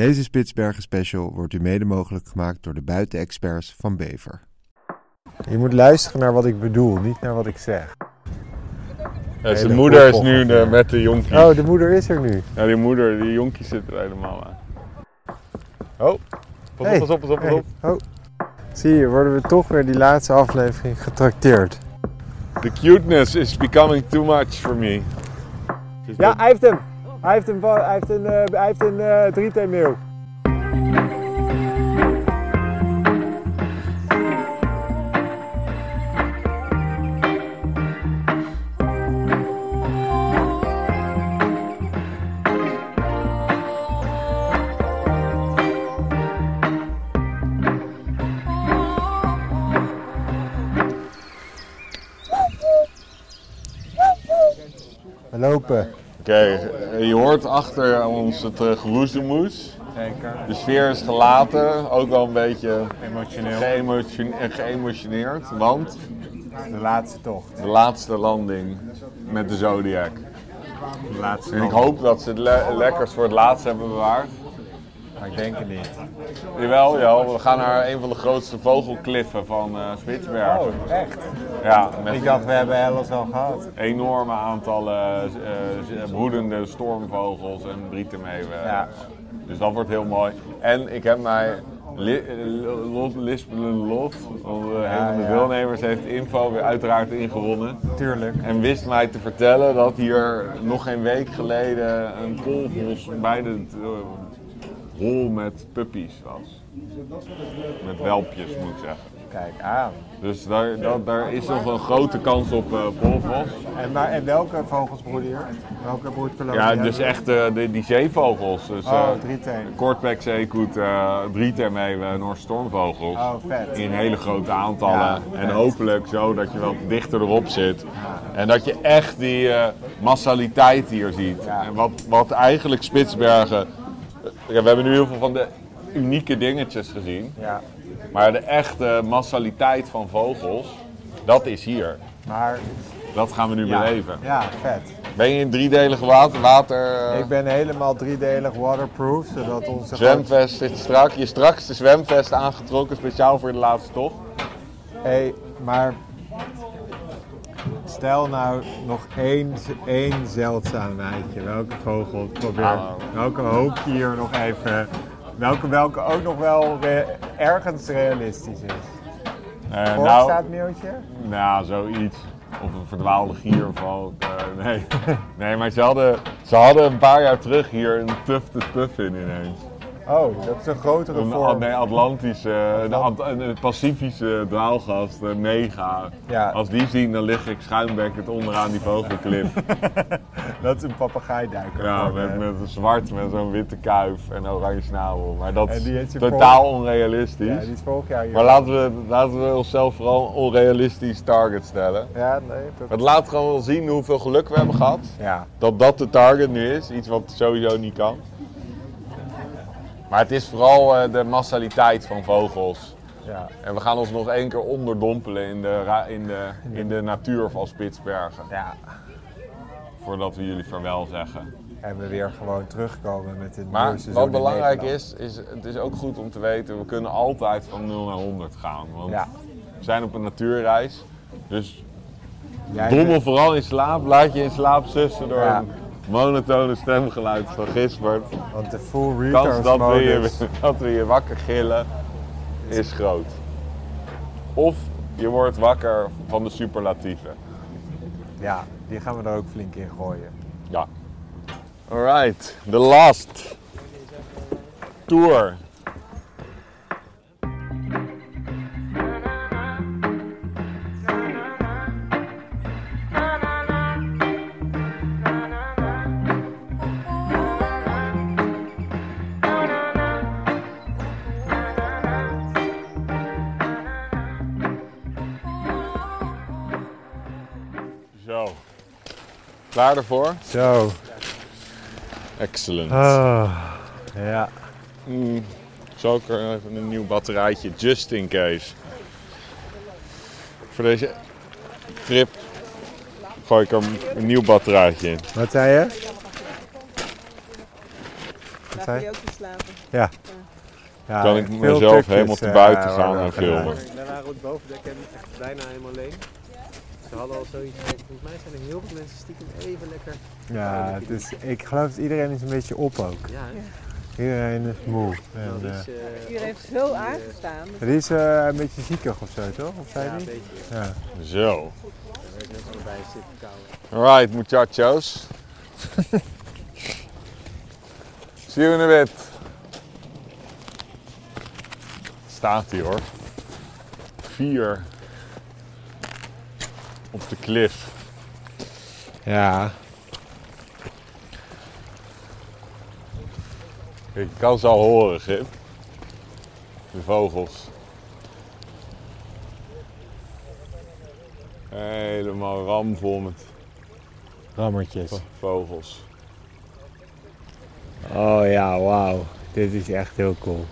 Deze Spitsbergen special wordt u mede mogelijk gemaakt door de buitenexperts van Bever. Je moet luisteren naar wat ik bedoel, niet naar wat ik zeg. Ja, zijn moeder is nu de, met de jonkies. Oh, de moeder is er nu. Ja, die moeder, die jonkies zitten er helemaal aan. Oh, pas Hey. op, pas op, pas op, pas Hey, op. Oh. Zie je, worden we toch weer die laatste aflevering getrakteerd. The cuteness is becoming too much for me. Dus Ja, hij heeft hem. Hij heeft een, hij heeft een, eh, hij heeft een eh drieteemeel. We lopen. Oké, eh, je hoort achter ons het uh, geroezemoes. Zeker. De sfeer is gelaten, ook wel een beetje Emotioneel. geëmotio- eh, geëmotioneerd. Want De laatste tocht. de laatste landing met de Zodiac. De laatste En ik hoop dat ze het le- lekkers voor het laatst hebben bewaard. Maar ik denk het niet. Jawel, jawel, we gaan naar een van de grootste vogelkliffen van eh Spitsbergen. Oh, echt? Ja, met Ik dacht, we hebben Hellas al gehad. enorme aantallen eh, eh, broedende stormvogels en brietenmeeuwen. Ja. Dus dat wordt heel mooi. En ik heb mij eh, Lot Lispelen Lot, eh, een van de ja. deelnemers, heeft info weer uiteraard ingewonnen. Tuurlijk. En wist mij te vertellen dat hier nog geen week geleden een polvos bij de eh, hol met puppies was. Met welpjes moet ik zeggen. Kijk aan. Dus daar, dat, daar is nog een grote kans op polvos. En, maar, en welke vogels hier? Welke broedkolonie? Ja, dus echt eh, de, die zeevogels. Dus, Oh, eh, drieteen. Kortbek, zeekoet, eh drietermeeuwen, Noorse stormvogels. Oh, vet. In hele grote aantallen. Ja, en hopelijk zo dat je wat dichter erop zit. En dat je echt die massaliteit hier ziet. Ja. En wat, wat eigenlijk Spitsbergen... We hebben nu heel veel van de unieke dingetjes gezien. Ja, Maar de echte massaliteit van vogels, dat is hier. maar... Dat gaan we nu Ja, beleven. ja, vet. Ben je in driedelige water? water eh, Ik ben helemaal driedelig waterproof, zodat onze... Zwemvest zit strak. Je straks de zwemvest aangetrokken, speciaal voor de laatste tocht. Hé, maar... Stel nou nog één, één zeldzaamheidje. Welke vogel? Probeer. Welke hoop je hier nog even... Welke, welke ook nog wel re- ergens realistisch is. Voor nou, mailtje? nou, zoiets. Of een verdwaalde giervalk. eh nee. nee, maar ze hadden, ze hadden een paar jaar terug hier een tufte puffin ineens. Oh, dat is een grotere Een, vorm. nee, Atlantische, een, een Pacifische dwaalgast, een mega. Ja. Als die zien, dan lig ik schuimbekkend onderaan die vogelklif. Dat is een papegaaiduiker. Ja, met, eh, met een zwart met zo'n witte kuif en oranje snabel. Maar dat is totaal onrealistisch. Ja, die is vorig jaar hier. Maar laten we, laten we onszelf vooral een onrealistisch target stellen. Ja, nee. Dat... Het laat gewoon wel zien hoeveel geluk we hebben gehad. Ja, Dat dat de target nu is. Iets wat sowieso niet kan. Maar het is vooral eh, de massaliteit van vogels. ja. En we gaan ons nog één keer onderdompelen in de, in de, in de natuur van Spitsbergen. ja. Voordat we jullie vaarwel zeggen. En we weer gewoon terugkomen met een Maar seizoen wat belangrijk is, is, het is ook goed om te weten, we kunnen altijd van 0 naar 100 gaan. Want Ja. we zijn op een natuurreis. Dus Jij dommel bent- vooral in slaap, laat je in slaap sussen door Ja. een monotone stemgeluid van Gisbert. Want de full retard kans dat we, je, dat we je wakker gillen is groot. Of je wordt wakker van de superlatieven. Ja, die gaan we er ook flink in gooien. Ja. Alright, the last tour. Klaar ervoor? Zo. Excellent. Ah, ja. Mm, zal ik er even een nieuw batterijtje, just in case. Voor deze trip gooi ik er een nieuw batterijtje in. Wat zei je? wat zei je ook slapen. Ja. Kan ik mezelf helemaal te eh, buiten gaan en filmen. Wij waren op het bovendek en echt bijna helemaal alleen. Ze hadden al zoiets volgens mij zijn er heel veel mensen stiekem even lekker. Ja, het is, ik geloof dat iedereen is een beetje op ook. Ja? Iedereen is moe. En, eh, is, eh, Iedereen heeft zo aangestaan. Dus die is eh, een beetje ziekig of zo, toch? Of zei ja, hij een niet? beetje. Ja. Zo. Daar werd net allebei zitten kouwen. Alright, muchachos. See you in a bit. Staat hij hoor. Vier. Op de klif. Ja. Ik kan ze al horen, Gip. De vogels. Helemaal ramvol met Rammertjes. vogels. Oh ja, wauw. Dit is echt heel cool.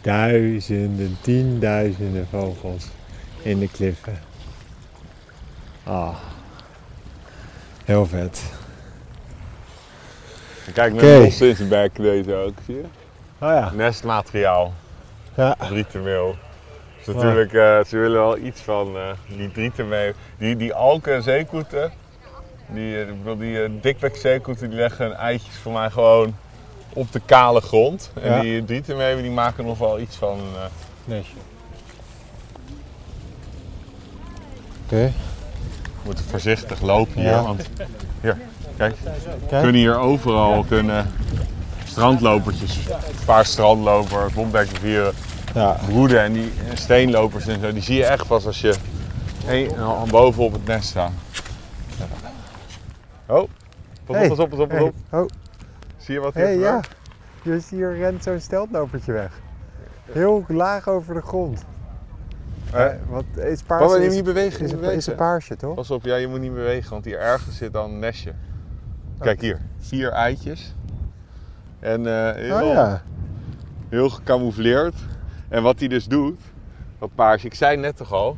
Duizenden, tienduizenden vogels in de kliffen. Ah. Heel vet. Kijk, met Oké. een in bek deze ook, zie je? Oh ja. Nestmateriaal, Ja. drietenmeel. Dus natuurlijk, eh, ze willen wel iets van eh, die drietenmeel. Die, die alken zeekoeten, die, eh, ik bedoel, die eh, dikbek zeekoeten, die leggen hun eitjes voor mij gewoon op de kale grond. En Ja. die drietenmeeuwen die maken nog wel iets van eh, Nestje. Oké. Moeten voorzichtig lopen hier, Ja. want hier, kijk, Kijk. kunnen hier overal kunnen strandlopertjes, een paar strandlopers, bombekrivieren Ja. broeden en die steenlopers en zo, die zie je echt pas als je een, boven op het nest staat. Oh, pas Hey. op, pas op, pas op, pas op. Hey. Oh, Zie je wat hier hey, ja. gebeurt? Dus hier rent zo'n steltlopertje weg. Heel laag over de grond. Eh, Eh, wat is paars? Papa, niet bewegen, is, niet bewegen. is een paarsje, toch? Pas op, ja, je moet niet bewegen, want hier ergens zit dan een nestje. Kijk hier, vier eitjes. En eh, heel, Oh ja. heel gecamoufleerd. En wat hij dus doet, dat paarsje, ik zei net toch al,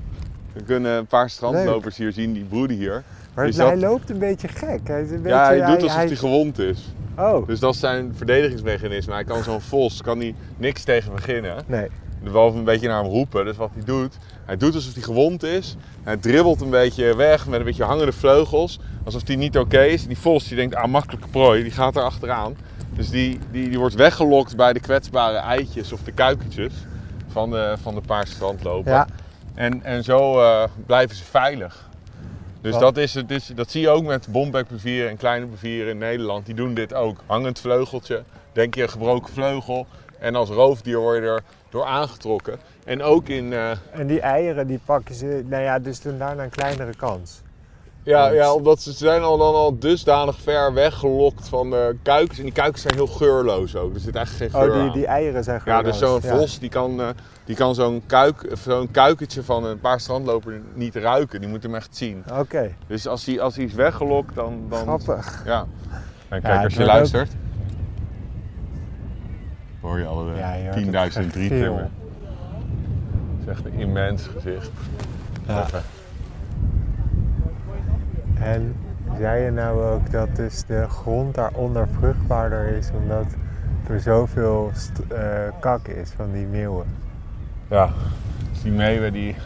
we kunnen een paar strandlopers hier zien, die broeden hier. Maar hij dat- loopt een beetje gek. Hij is een beetje, ja, hij doet alsof hij, gewond is. Oh, Dus dat is zijn verdedigingsmechanisme. Hij kan zo'n vos, kan hij niks tegen beginnen. nee. Behalve een beetje naar hem roepen. Dus wat hij doet, hij doet alsof hij gewond is. Hij dribbelt een beetje weg met een beetje hangende vleugels. Alsof hij niet oké is. Die vos die denkt, ah makkelijke prooi, die gaat er achteraan. Dus die, die, die wordt weggelokt bij de kwetsbare eitjes of de kuikentjes van de, van de paar strandloper. Ja, En, en zo eh, blijven ze veilig. Dus Wat? dat, is, het is, dat zie je ook met bombekbevieren en kleine bevieren in Nederland. Die doen dit ook. Hangend vleugeltje, denk je een gebroken vleugel. En als roofdier word je er door aangetrokken. En ook in, eh, en die eieren die pakken ze, nou ja, dus doen daarna een kleinere kans. ja, Want- ja, omdat ze zijn al dan al dusdanig ver weggelokt van de kuikens. En die kuikens zijn heel geurloos ook. Er zit eigenlijk geen geur Oh, die, aan. die eieren zijn Ja, gewoon dus zo'n. Ja. vos die kan, eh, die kan zo'n, kuik, zo'n kuikentje van een paar strandloper niet ruiken. Die moet hem echt zien. Oké, Dus als hij, als hij is weggelokt, dan... dan grappig. Ja. En Ja, kijk, als je luistert... Hoor je alle Ja, je hoort 10.000 het gegil. drietimmen. Het is echt een immens gezicht. Ja. En zei je nou ook dat dus de grond daaronder vruchtbaarder is omdat er zoveel eh, kak is van die meeuwen? Ja. Dus die meeuwen die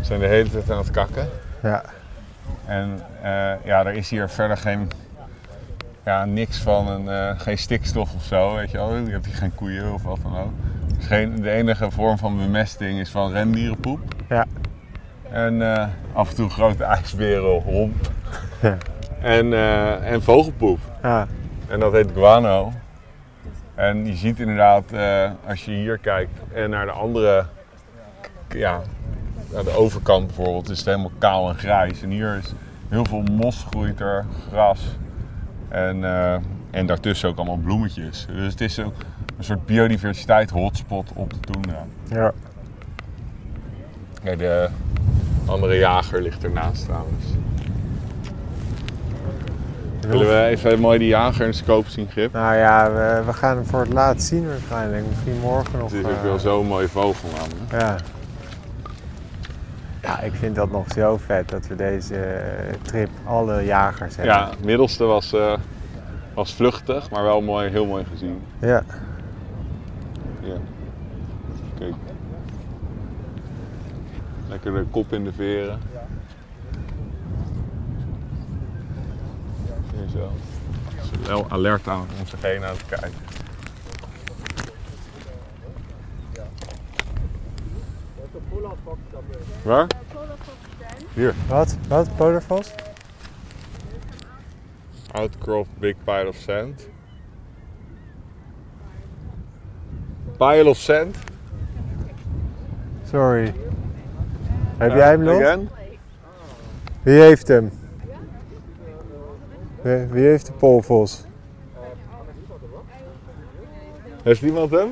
zijn de hele tijd aan het kakken. Ja, En eh, ja, er is hier verder geen... Ja, niks van, een, eh, geen stikstof of zo, weet je wel. Je hebt hier geen koeien of wat dan ook. Dus geen, de enige vorm van bemesting is van rendierenpoep. ja, En eh, af en toe grote ijsberen, romp. Ja. En, eh, en vogelpoep. ja. En dat heet guano. En je ziet inderdaad, als je hier kijkt en naar de andere, ja, naar de overkant bijvoorbeeld, is het helemaal kaal en grijs. En hier is heel veel mos groeit er, gras. En, eh, en daartussen ook allemaal bloemetjes. Dus het is ook een soort biodiversiteit hotspot op de Toendra. ja. De andere jager ligt ernaast trouwens. Willen we even mooi die jager in de scope zien, Grip? Nou ja, we, we gaan hem voor het laatst zien waarschijnlijk. Misschien morgen nog. Het is ook eh, wel zo'n mooie vogel namelijk. Ja. Ja, ik vind dat nog zo vet dat we deze eh, trip alle jagers hebben. Ja, het middelste was, eh, Was vluchtig, maar wel mooi, heel mooi gezien. Ja. Ja. Kijk. Lekker de kop in de veren. Hier zo. Wel alert aan om zich heen aan het kijken. Waar? Hier. Wat? Wat? Polarvos? Outcrop Big Pile of Sand. Pile of Sand? Sorry. Heb jij hem nog? Again? Wie heeft hem? Wie wie heeft de polvos? Heeft iemand hem?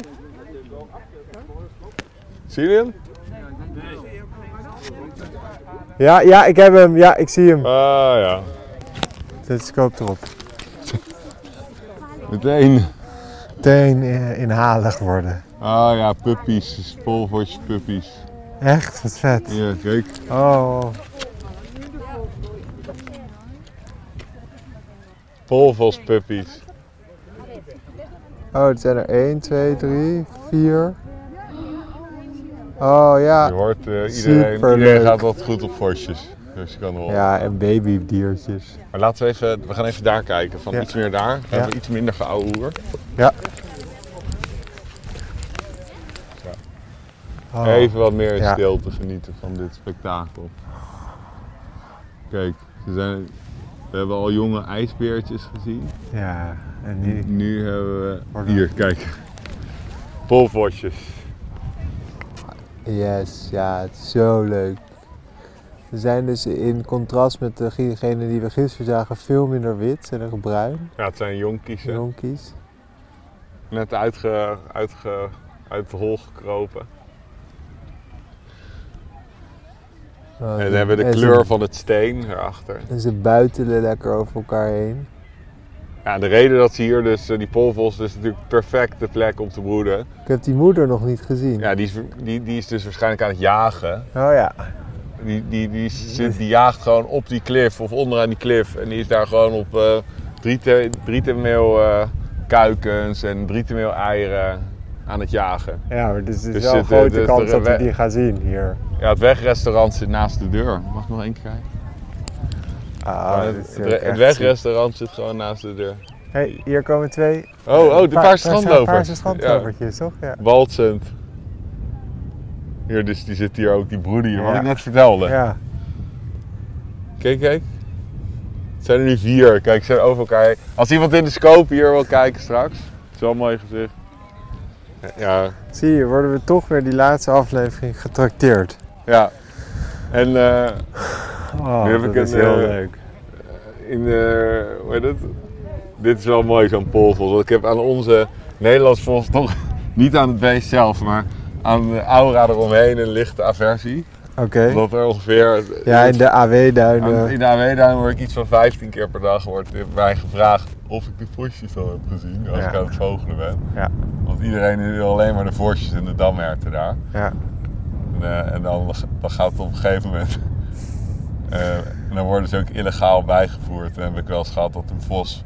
Zie je hem? Ja, ja, ik heb hem. Ja, ik zie hem. Ah ja. Zet de scope erop. Meteen. Meteen eh, inhalig worden. Ah ja, puppies. Polvortjes puppies. Echt? Wat vet. Ja, kijk. Oh. Polvos puppies. Oh, het zijn er 1, 2, 3, 4. Oh ja. Je hoort eh, iedereen, gaat wat goed op vosjes. Dus je kan wel. Ja, en babydiertjes. Maar laten we even, we gaan even daar kijken. Van Ja. iets meer daar. Dan hebben we iets minder geouwehoer. Ja. Oh. Even wat meer in stilte genieten van dit spektakel. Kijk, ze zijn, we hebben al jonge ijsbeertjes gezien. Ja, en nu. Nu hebben we. Hier, kijk. Polvosjes. Yes, ja, het is zo leuk. Ze zijn dus in contrast met degene die we gisteren zagen veel minder wit. Ze zijn er bruin, Ja, het zijn jonkies. hè. jonkies. Net uitge, uitge, uit de hol gekropen. Oh, En dan hebben we de en ze- kleur van het steen erachter. En ze buitelen lekker over elkaar heen. Ja, de reden dat ze hier dus, eh, die polvos, is natuurlijk perfecte plek om te broeden. Ik heb die moeder nog niet gezien. Ja, die is, die, die is dus waarschijnlijk aan het jagen. Oh ja. Die, die, die, zit, die jaagt gewoon op die klif of onderaan die klif. En die is daar gewoon op eh driete- drietemeel eh, kuikens en drietemeel eieren aan het jagen. Ja, maar dus het is Dus wel een grote dus kans dat we we- die gaan zien hier. Ja, het wegrestaurant zit naast de deur. Mag ik nog één keer kijken? Ah, dit het, wegrestaurant zit gewoon naast de deur. hey, hier komen twee. Oh, oh, de Pa- paarse strandloper. Paarse strandlopertjes, toch? Ja. Baltzend. Hier, dus die zit hier ook, die broeder hier, wat ik net vertelde. ja. Kijk, kijk. Het zijn er nu vier. Kijk, ze zijn over elkaar. Als iemand in de scope hier wil kijken straks. Het is wel een mooi gezicht. Ja, Zie je, worden we toch weer die laatste aflevering getrakteerd. ja. En eh, Oh, Nu heb dat ik is een, heel eh, leuk. in, eh hoe heet het? Dit is wel mooi, zo'n polvos. Want ik heb aan onze Nederlands vos toch niet aan het beest zelf, maar aan de aura eromheen een lichte aversie. Oké. Omdat er ongeveer... Ja, in de AW-duinen. In de AW-duin word ik iets van 15 keer per dag wordt mij gevraagd of ik de vosjes al heb gezien als Ja. ik aan het vogelen ben. Ja. Want iedereen wil alleen maar de vosjes en de damherten daar. Ja. En, eh, en dan, dan gaat het op een gegeven moment. Eh, en dan worden ze ook illegaal bijgevoerd. En heb ik wel eens gehad dat een vos,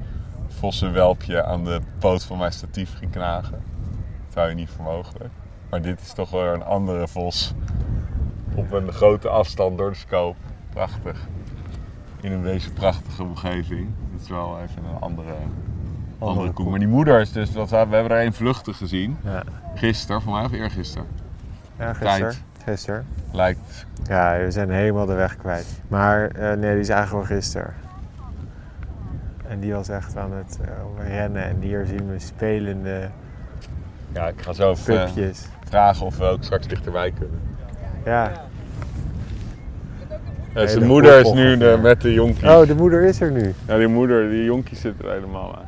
vossenwelpje aan de poot van mijn statief ging knagen. Dat zou je niet voor mogelijk. Maar dit is toch wel een andere vos. Op een grote afstand door de scope. Prachtig. In een deze prachtige omgeving. Dit is wel even een andere, andere koe. Maar die moeder is dus, we hebben er één vluchtig gezien. Ja. Gisteren, voor mij of eergisteren. Ja, gisteren. Tijd. Gisteren. Lijkt Ja, we zijn helemaal de weg kwijt. Maar eh, nee, die is eigenlijk wel gisteren. En die was echt aan het eh, rennen. En hier zien we spelende Ja, ik ga zo even eh, vragen of we ook straks dichterbij kunnen. Ja. Ja, zijn moeder is nu de- met de jonkies. Oh, de moeder is er nu. Ja, die moeder, die jonkies zitten er helemaal aan.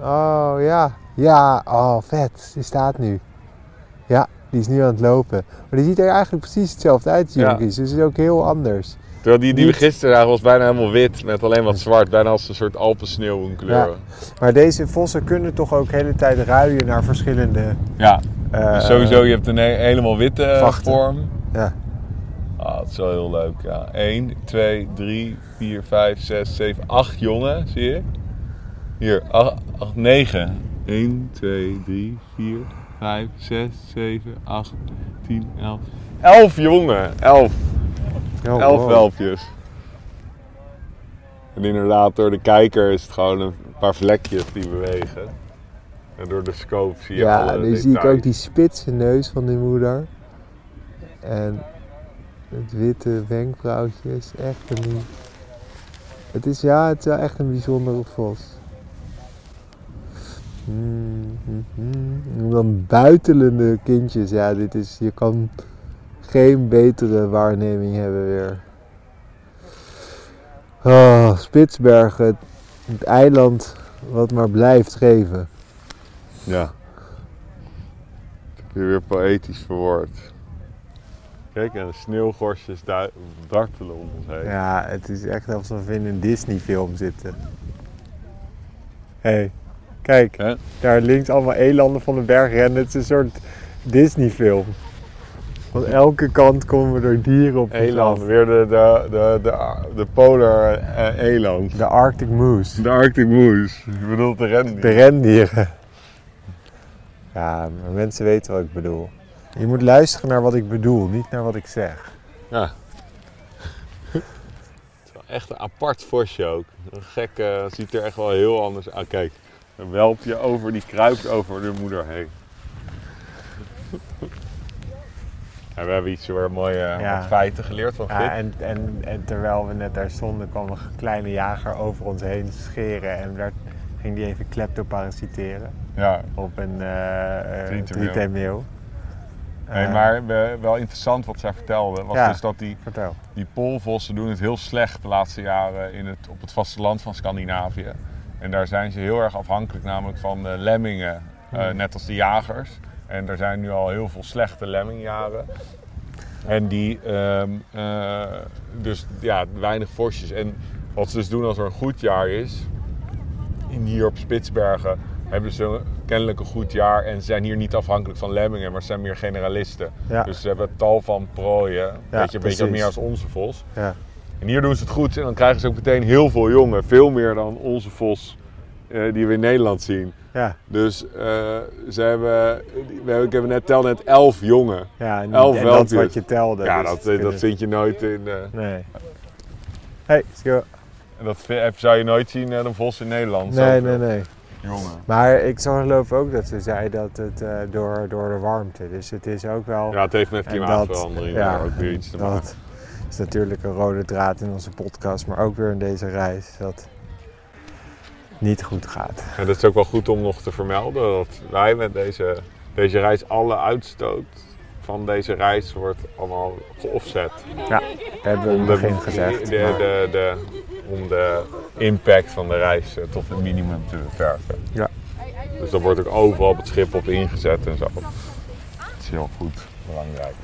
Oh, ja. Ja, oh, vet. Die staat nu. Ja, die is nu aan het lopen. Maar die ziet er eigenlijk precies hetzelfde uit, Ja. jonkies. Dus het is ook heel anders. Terwijl die die we gisteren zagen was bijna helemaal wit met alleen wat zwart. Bijna als een soort alpensneeuw in kleur. Ja. Maar deze vossen kunnen toch ook de hele tijd ruien naar verschillende... Ja, dus sowieso, je hebt een he- helemaal witte eh, vachten. vorm. Ja. Ah, dat is wel heel leuk, ja. 1, 2, 3, 4, 5, 6, 7, 8 jongen, zie je? Hier, 8, 9. 1, 2, 3, 4, 5, 6, 7, 8, 10, 11. 11 jongen, 11. Oh, 11 wow. welpjes. En inderdaad, door de kijker is het gewoon een paar vlekjes die bewegen. En door de scope zie je Ja, alle nu zie ik ook die spitse neus van die moeder. En het witte wenkbrauwtje is echt een... Het is, ja, het is wel echt een bijzondere vos. Mm, mm, mm. En dan buitelende kindjes. Ja, dit is, je kan geen betere waarneming hebben weer. Oh, Spitsbergen, het, eiland wat maar blijft geven. Ja. Dat heb je weer poëtisch verwoord. Kijk, en de sneeuwgorstjes dartelen om ons heen. Ja, het is echt alsof we in een Disney-film zitten. Hé, hey, kijk, Hè? daar links allemaal elanden van de berg rennen. Het is een soort Disney-film. Van elke kant komen er dieren op ons Eland, af. weer de, de, de, de, de polar eh, eland. De Arctic Moose. De Arctic Moose. Je bedoelt de rendier. De rendieren. Ja, maar mensen weten wat ik bedoel. Je moet luisteren naar wat ik bedoel, niet naar wat ik zeg. Ja. Het is wel echt een apart vosje ook. Een gekke, ziet er echt wel heel anders uit. Kijk, een welpje over, die kruipt over de moeder heen. En we hebben iets weer mooie Ja. feiten geleerd van Fit. Ja, en, en, en terwijl we net daar stonden, kwam een kleine jager over ons heen scheren. En daar ging die even kleptoparasiteren Ja, op een eh eh, Drietemeel. drietemeel. nee, Eh, maar we- wel interessant wat zij vertelde. Was Ja. dus dat die, Vertel. die poolvossen doen het heel slecht de laatste jaren in het, op het vasteland van Scandinavië. En daar zijn ze heel erg afhankelijk namelijk van de lemmingen, eh, Hmm. net als de jagers. En er zijn nu al heel veel slechte lemmingjaren. En die, ehm, eh, dus ja, weinig vosjes. En wat ze dus doen als er een goed jaar is, in hier op Spitsbergen, hebben ze kennelijk een goed jaar en zijn hier niet afhankelijk van lemmingen, maar zijn meer generalisten. Ja. Dus ze hebben tal van prooien, weet je, een beetje meer als onze vos. Ja. En hier doen ze het goed en dan krijgen ze ook meteen heel veel jongen. Veel meer dan onze vos eh, die we in Nederland zien. Ja, Dus eh, ze hebben, we hebben, ik heb net tel net elf jongen. ja en, Elf en dat wat je telde. Ja, dus dat, het dat kunnen- vind je nooit in. eh, Nee. Hey, Sjo. dat vind- heb- zou je nooit zien, een vos in Nederland. Nee, nee, nee. Jongen. Maar ik zag geloof ook dat ze zei dat het eh, door, door de warmte. Dus het is ook wel. Ja, het heeft met En klimaatverandering ja, daar ook weer iets te maken. Dat is natuurlijk een rode draad in onze podcast, maar ook weer in deze reis. Dat niet goed gaat. En dat is ook wel goed om nog te vermelden dat wij met deze, deze reis, alle uitstoot van deze reis wordt allemaal geoffset. Ja, hebben we in het begin gezegd. De, maar- de, de, om de impact van de reis eh, tot het minimum te beperken. Ja. Dus daar wordt ook overal op het schip op ingezet en zo. Dat is heel goed, belangrijk.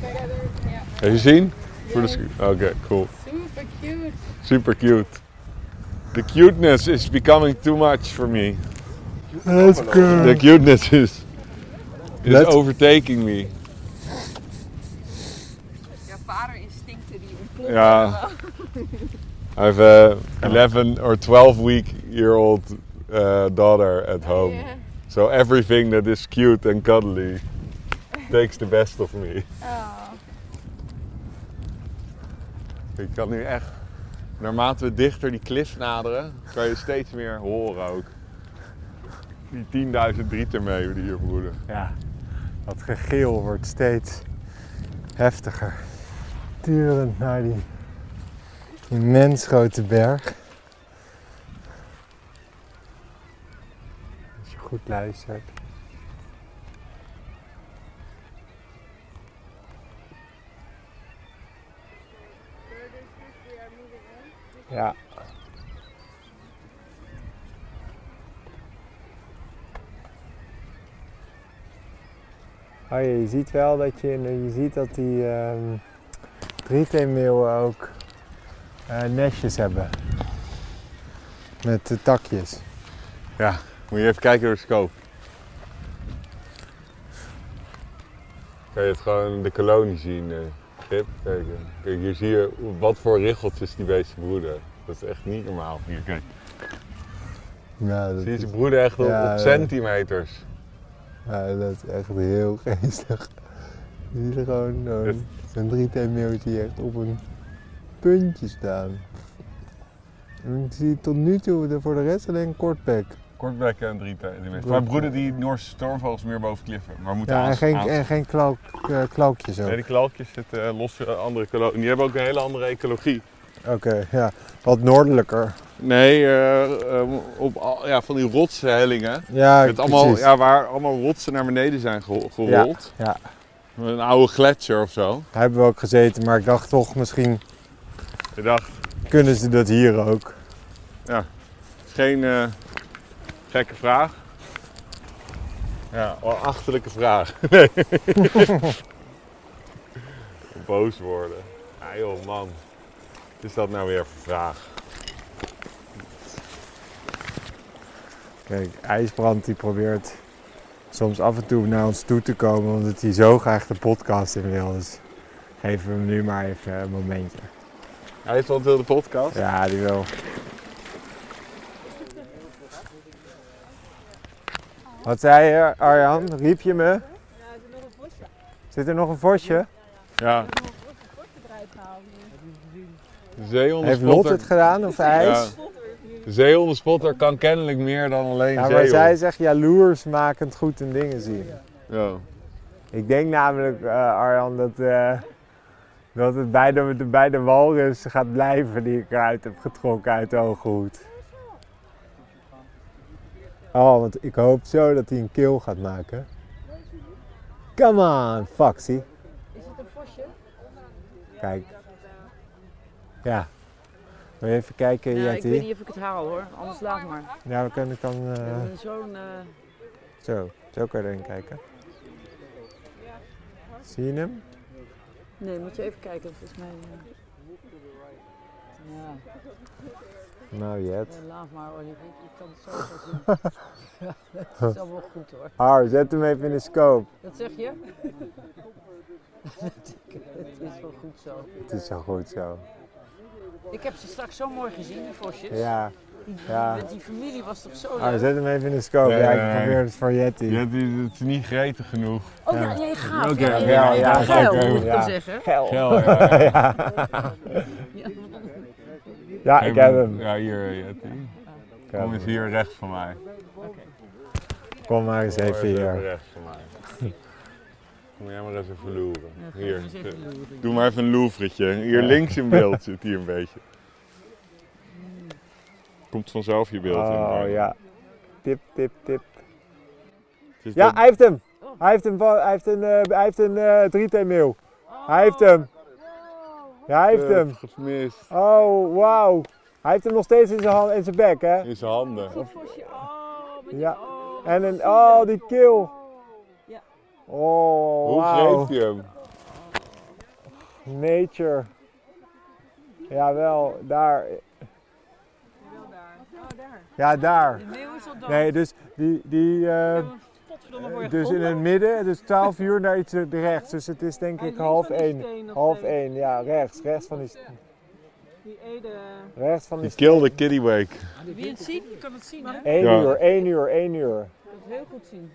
Heb je gezien? Voor de sc- Oké, cool. Super cute. Super cute. The cuteness is becoming too much for me. Let's go. The cuteness is, is Let's- overtaking me. Ja, vaderinstincten die ontploffen. Ja. I have a 11 or 12 week year old uh, daughter at home. Ja. So everything that is cute and cuddly takes the best of me. Oh. Ik kan nu echt, naarmate we dichter die klif naderen, kan je steeds meer horen ook. Die 10.000 drietermeeuwen die hier broeden. Ja, dat gegil wordt steeds heftiger. Turend naar die immens grote berg. Als je goed luistert. Ja. Oh ja, je ziet wel dat je, je ziet dat die ehm drieteenmeeuwen ook eh, nestjes hebben. Met de takjes. Moet je even kijken door de scope. Kan je het gewoon de kolonie zien, eh Pip? Kijk, eh. Kijk, hier zie je wat voor richeltjes die beesten broeden. Dat is echt niet normaal. Hier, kijk. Ja, dat Zie je, ze broeden echt op, Ja, op centimeters. ja, dat is echt heel geestig. Je ziet er gewoon zo'n zo'n drieteemmeeltje echt op een puntje staan. En ik zie tot nu toe voor de rest alleen een kortbek. Kortbekken en drie centimeter. Maar broeden die Noorse stormvogels meer boven kliffen. Maar moeten Ja, en geen, aans- en geen klauw, eh, ook. Nee, die klauwtjes zitten eh, los van andere koloniën. Die hebben ook een hele andere ecologie. Oké, ja. Wat noordelijker. Nee, eh, eh, op al- ja, van die rotshellingen. Ja, Met allemaal, precies. ja, waar allemaal rotsen naar beneden zijn ge- gerold. ja. Met Een oude gletsjer of zo. Daar hebben we ook gezeten, maar ik dacht toch misschien Ik dacht, kunnen ze dat hier ook. geen eh, gekke vraag. Ja, wel een achterlijke vraag. Nee. Boos worden. Ja joh, man. Wat is dat nou weer voor vraag? Kijk, IJsbrand die probeert soms af en toe naar ons toe te komen omdat hij zo graag de podcast in wil. Dus geven we hem nu maar even een momentje. Hij is wel de podcast. Ja, die wil. Wat zei je, Arjan? Riep je me? Zit er nog een vosje? Ja. De zeehondenspotter. Heeft Lot het gedaan of IJs? Ja. De zeehondenspotter kan kennelijk meer dan alleen Ja, maar zeehond. zij zegt jaloersmakend goed in dingen zien. Ja. Ik denk namelijk, eh, Arjan, dat, eh, dat het bij de, de- bij de walrus gaat blijven die ik eruit heb getrokken uit de ooghoed. Oh, want ik hoop zo dat hij een keel gaat maken. Come on, Foxy. Is het een vosje? Kijk. Ja. Wil je even kijken, Ja, ik weet niet of ik het haal hoor, anders laat maar. Ja, we kunnen dan We hebben Zo'n. eh, zo. Zo kan je erin kijken. Zie je hem? Nee, moet je even kijken. Volgens mij. eh, Ja, Nou, Jet. laat maar hoor. Je, je kan het zo wel zien. ja, dat is allemaal goed hoor. Har, zet hem even in de scope. Wat zeg je? het is wel goed zo. Het is zo goed zo. Ik heb ze straks zo mooi gezien, die vosjes. Ja. Die, ja. Met die familie was toch zo leuk? zet hem even in de scope. Nee, ja, ik nee. probeer het voor Jetty. Het is, niet gretig genoeg. Oh ja, nee, gaaf. Oké, ja, ja, ja, ja, geil, moet ik ja. zeggen. Gel, ja. ja. Ja. Ik heb hem. Ja, hier, Kom eens hier rechts van mij. Kom maar eens even hier. rechts van mij. Kom jij maar eens even loeren. Hier, doe maar even een loevertje. Hier links in beeld zit hier een beetje. Komt vanzelf je beeld in. Oh ja. Tip, tip, tip. Ja, hij heeft hem. Hij heeft een, hij heeft een, eh, hij heeft een eh drieteemeel. Hij heeft hem. Ja, hij heeft Eh, hem. Gemist. Oh, wauw. Hij heeft hem nog steeds in zijn, hand, in zijn bek, hè? In zijn handen. Goed. Oh, met die- Ja. oh, En een, oh, die keel. Ja. Oh, Hoe greep je hem? Nature. Jawel, daar. wel daar. Oh, daar. Ja, daar. De meeuw is al dood. Nee, dus die, die Ik eh, voor je dus in het midden, dus 12 uur naar iets rechts. Dus het is denk ik half van die 1. steen nog Half steeds. 1, ja, rechts. Rechts van die, Die Ede. rechts van die Die kilde Kittywake. Wil je het zien? Je kan het zien, hè? 1 Ja. uur, 1 uur, 1 uur. Je kan het heel goed zien.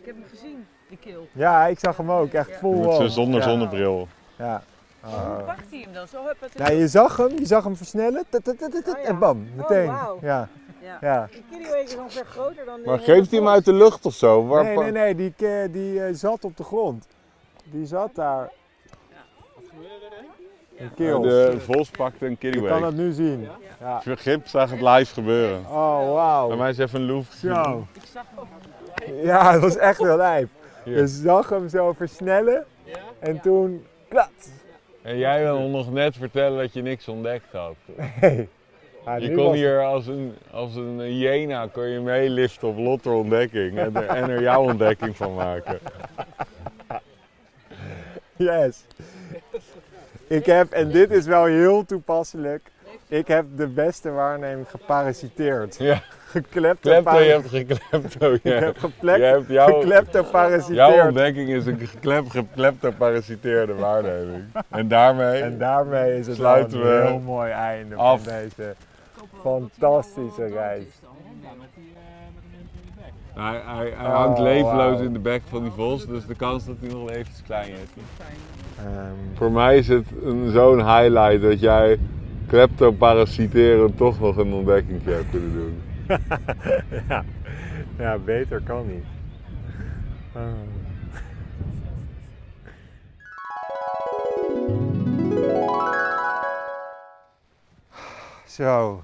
Ik heb hem gezien, die keel. Ja, ik zag hem ook, echt Ja. vol. Met zijn on. zonder zonnebril. Ja. Hoe Oh. pakt hij hem dan? Zo het. Nou, je zag hem, je zag hem versnellen tut, tut, tut, tut, Oh ja. en bam, meteen. wauw. Ja, Ja. ja. De kitty is ongeveer groter dan de Maar geeft hij hem uit de lucht of zo? Waar Nee, nee, nee, die, ke- die eh, zat op de grond. Die zat daar. Een Ja, keel. De vos pakte een Je kan het nu zien. Ja. Vergip zag het live gebeuren. Oh, Bij wauw. mij is even een loef. Zo. Ik zag hem. Ja, het was echt wel lijf. Hier. Je zag hem zo versnellen en toen klats. En jij wil nog net vertellen dat je niks ontdekt had. Ja, Je kon was- hier als een, als een hyena kon je meeliften op Lotter ontdekking en er, en er jouw ontdekking van maken. Yes. Ik heb, en dit is wel heel toepasselijk. Ik heb de beste waarneming geparasiteerd. Ja, Geklept klepto, je hebt geklepto. Ik Ja. heb geplekt, Je hebt jouw- geklepto Jouw ontdekking is een geklep, gekleptoparasiteerde waarneming. En daarmee En daarmee is het Sluiten wel een we heel mooi einde af. van deze fantastische reis. Hij, hij, hij Oh, hangt levenloos wauw. in de bek van die vos, dus de kans dat hij nog wel eventjes klein is. Ehm, Voor mij is het een- zo'n highlight dat jij kleptoparasiteren toch nog een ontdekking hebt kunnen doen. ja. ja, beter kan niet. Ah. Zo,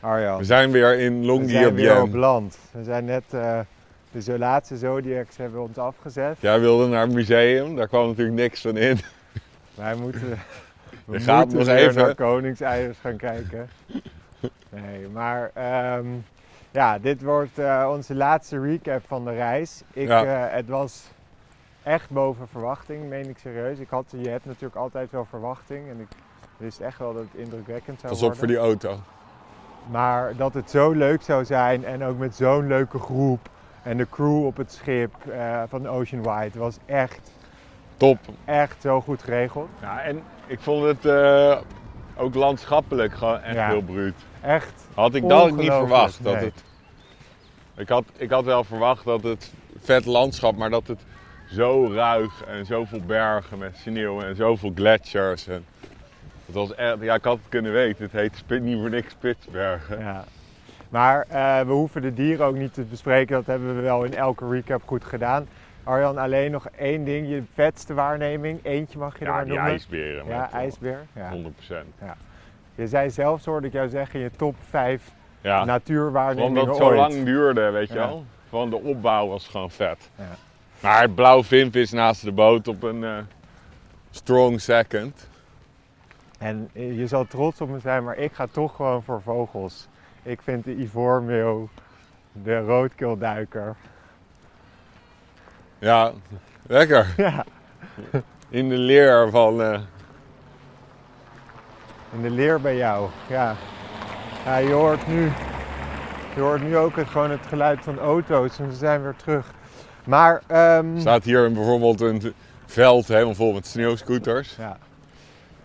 Arjan. We zijn weer in We zijn weer op Longyearbyen. land. We zijn net eh, de laatste Zodiacs hebben ons afgezet. Jij wilde naar het museum, daar kwam natuurlijk niks van in. Wij moeten, we Je gaat moeten nog weer even- naar Koningseiers gaan kijken. Nee, maar ehm, ja, dit wordt eh, onze laatste recap van de reis. Ik, Ja. eh, het was echt boven verwachting, meen ik serieus. Ik had, je hebt natuurlijk altijd wel verwachting en ik wist echt wel dat het indrukwekkend zou Pas op worden. voor die auto. Maar dat het zo leuk zou zijn en ook met zo'n leuke groep. En de crew op het schip eh, van Ocean White was echt, Top. echt zo goed geregeld. Ja, en ik vond het eh, ook landschappelijk gewoon echt Ja. heel bruut. Echt Had ik dat niet verwacht. Dat nee. het, ik, had, ik had wel verwacht dat het vet landschap, maar dat het zo ruig en zoveel bergen met sneeuw en zoveel gletsjers. En het was echt, ja, ik had het kunnen weten. Het heet Spit- niet voor niks Spitsbergen. Ja. Maar eh, we hoeven de dieren ook niet te bespreken. Dat hebben we wel in elke recap goed gedaan. Arjan, alleen nog één ding. Je vetste waarneming. Eentje mag je er Ja, maar die noemen. ijsberen. Ja, eh, ijsbeer. Ja. 100%. Je zei zelfs, hoorde ik jou zeggen, je top 5 Ja, natuurwaarnemingen omdat het zo lang duurde, weet je Ja. wel. Gewoon de opbouw was gewoon vet. Ja. Maar blauw vinvis naast de boot op een eh, strong second. En je zal trots op me zijn, maar ik ga toch gewoon voor vogels. Ik vind de ivoormeeuw, de roodkeelduiker. Ja, lekker. Ja, In de leer van... eh, in de leer bij jou. Ja. ja je hoort nu, je hoort nu ook het, gewoon het geluid van auto's en we zijn weer terug. Maar, ehm, staat hier bijvoorbeeld een veld helemaal vol met sneeuwscooters. ja.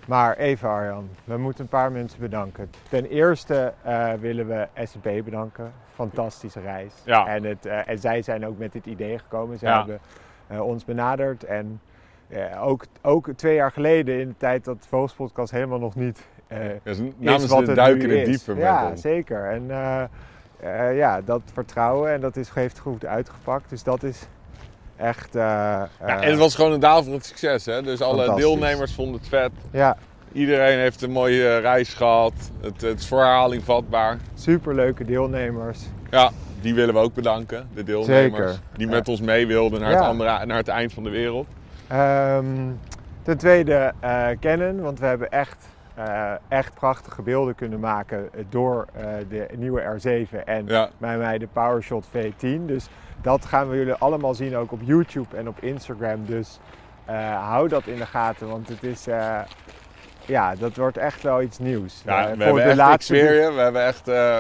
maar even Arjan, we moeten een paar mensen bedanken. Ten eerste eh, willen we SCP bedanken. Fantastische reis. Ja. En, het, eh, en zij zijn ook met dit idee gekomen. Ze Ja. hebben eh, ons benaderd. En eh, ook, ook twee jaar geleden, in de tijd dat Vogelspodcast helemaal nog niet Dus is namens wat de het duiken het is. diepe Ja, ons. zeker. En ja, dat vertrouwen en dat is, heeft goed uitgepakt. Dus dat is echt... Ja, en het was gewoon een daverend succes. Hè? Dus alle deelnemers vonden het vet. Ja, Iedereen heeft een mooie reis gehad. Het, het is voor herhaling vatbaar. superleuke deelnemers. Ja, die willen we ook bedanken. De deelnemers. Zeker. Die met ons mee wilden naar, Ja. het andere, naar het eind van de wereld. Ehm, ten tweede eh Canon, want we hebben echt, eh, echt prachtige beelden kunnen maken door eh, de nieuwe R7 en Ja. bij mij de PowerShot V10. Dus dat gaan we jullie allemaal zien ook op YouTube en op Instagram. Dus eh, hou dat in de gaten, want het is, eh, ja, dat wordt echt wel iets nieuws. Ja, Eh, we hebben echt, ik laatste we hebben echt eh,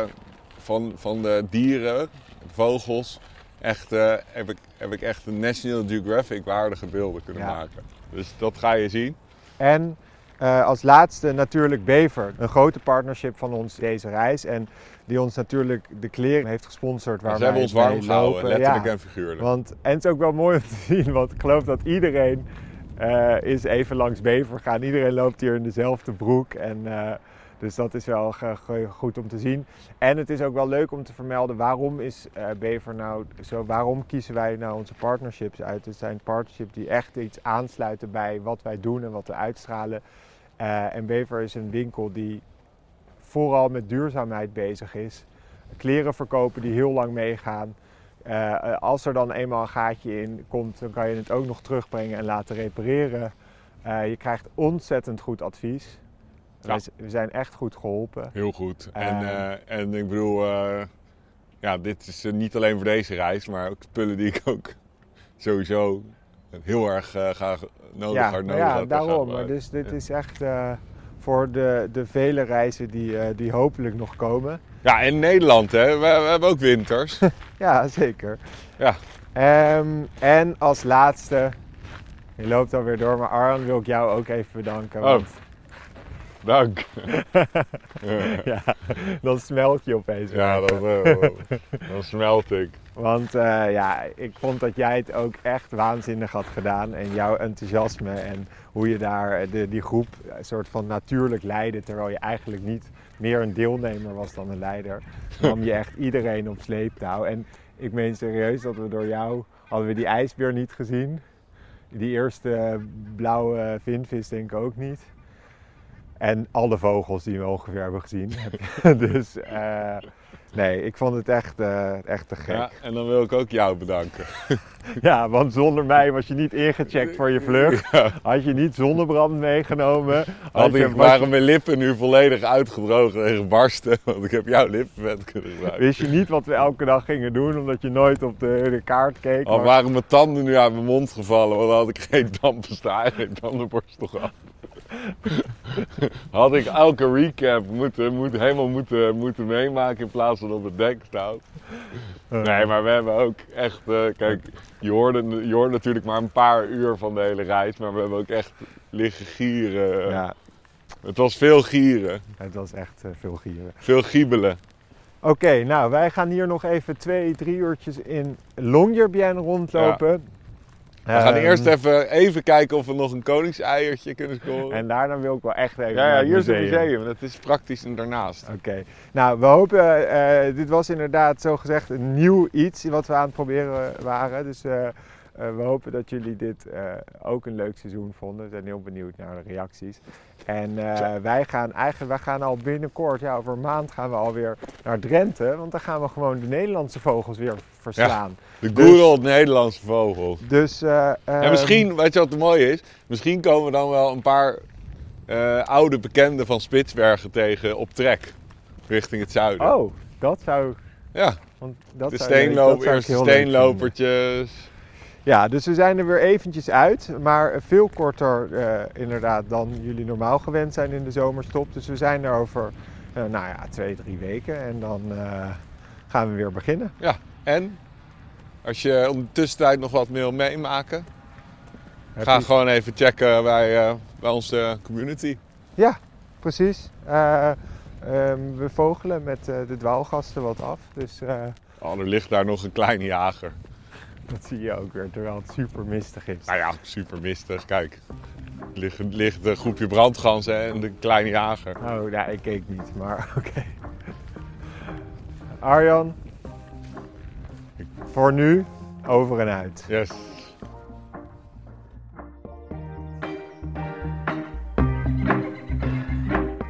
van, van de dieren, vogels, echt, eh, heb, ik, heb ik echt een National Geographic waardige beelden kunnen Ja. maken. Dus dat ga je zien. En als laatste natuurlijk Bever, een grote partnership van ons deze reis. En die ons natuurlijk de kleren heeft gesponsord waar Ze hebben ons warm gehouden, letterlijk Ja. en figuurlijk. Want, en het is ook wel mooi om te zien, want ik geloof dat iedereen is even langs Bever gaan. Iedereen loopt hier in dezelfde broek. En, eh, dus dat is wel goed om te zien. En het is ook wel leuk om te vermelden waarom is eh, Bever nou zo, waarom kiezen wij nou onze partnerships uit? Het zijn partnerships die echt iets aansluiten bij wat wij doen en wat we uitstralen. Eh, en Bever is een winkel die vooral met duurzaamheid bezig is. Kleren verkopen die heel lang meegaan. Eh, als er dan eenmaal een gaatje in komt, dan kan je het ook nog terugbrengen en laten repareren. Eh, je krijgt ontzettend goed advies. Ja. We zijn echt goed geholpen. Heel goed. En, Eh. eh, en ik bedoel, eh, ja, dit is eh, niet alleen voor deze reis, maar ook spullen die ik ook sowieso heel erg eh, graag nodig ja, hard nodig ja daarom. Dus dit Ja. is echt eh, voor de, de vele reizen die, eh, die hopelijk nog komen. Ja, in Nederland, hè. We, we hebben ook winters. Ja, zeker. Ja. Ehm, en als laatste, je loopt alweer door, maar Arjan wil ik jou ook even bedanken. Oh. Want Dank. ja, dan smelt je opeens. Ja, dan, eh, dan smelt ik. Want eh, ja, ik vond dat jij het ook echt waanzinnig had gedaan. En jouw enthousiasme en hoe je daar eh, de, die groep een soort van natuurlijk leidde. Terwijl je eigenlijk niet meer een deelnemer was dan een leider. Nam je echt iedereen op sleeptouw. En ik meen serieus dat we door jou hadden we die ijsbeer niet gezien. Die eerste blauwe vinvis denk ik ook niet. En alle vogels die we ongeveer hebben gezien. dus eh, nee, ik vond het echt, eh, echt te gek. Ja, en dan wil ik ook jou bedanken. Ja, want zonder mij was je niet ingecheckt voor je vlucht. Had je niet zonnebrand meegenomen. Had ik, waren mijn lippen nu volledig uitgedroogd en gebarsten. Want ik heb jouw lippenvet kunnen gebruiken. wist je niet wat we elke dag gingen doen, omdat je nooit op de, de kaart keek. Al maar- waren mijn tanden nu uit mijn mond gevallen, want dan had ik geen tandpasta en geen tandenborstel gehad. Had ik elke recap moeten, moet, helemaal moeten, moeten meemaken in plaats van op het dek staan. Nee, maar we hebben ook echt, eh, kijk, je hoorde, je hoorde natuurlijk maar een paar uur van de hele reis, maar we hebben ook echt liggen gieren. Ja, Het was veel gieren, het was echt eh, veel gieren. veel giebelen. Oké, nou wij gaan hier nog even twee, drie uurtjes in Longyearbyen rondlopen. We gaan Ehm, eerst even, even kijken of we nog een koningseiertje kunnen scoren. En daarna wil ik wel echt even ja, ja, hier is het museum. dat is praktisch en daarnaast. Oké, nou we hopen, eh, dit was inderdaad zo gezegd een nieuw iets wat we aan het proberen waren. Dus eh, eh, we hopen dat jullie dit eh, ook een leuk seizoen vonden. We zijn heel benieuwd naar de reacties. En eh, wij gaan eigenlijk, wij gaan al binnenkort, ja over een maand gaan we alweer naar Drenthe. Want dan gaan we gewoon de Nederlandse vogels weer verslaan. De Dus- good old Nederlandse vogel. Dus eh, En ehm, misschien, weet je wat het mooie is? Misschien komen we dan wel een paar eh, oude bekenden van Spitsbergen tegen op trek. Richting het zuiden. Oh, dat zou... Ja, Want dat de zou- steenloop, eerste vinden. steenlopertjes. Ja, dus we zijn er weer eventjes uit, maar veel korter eh, inderdaad dan jullie normaal gewend zijn in de zomerstop. Dus we zijn er over, eh, nou ja, twee, drie weken en dan eh, gaan we weer beginnen. En als je om de tussentijd nog wat wil meemaken, Heb ga je- gewoon even checken bij, bij onze community. Ja, precies. Eh, ehm, we vogelen met de dwaalgasten wat af, dus Oh, er ligt daar nog een kleine jager. dat zie je ook weer, terwijl het super mistig is. Nou ja, super mistig. Kijk, er ligt, ligt een groepje brandganzen en de kleine jager. Oh, ja, ik keek niet, maar oké. Arjan, voor nu over en uit. Yes.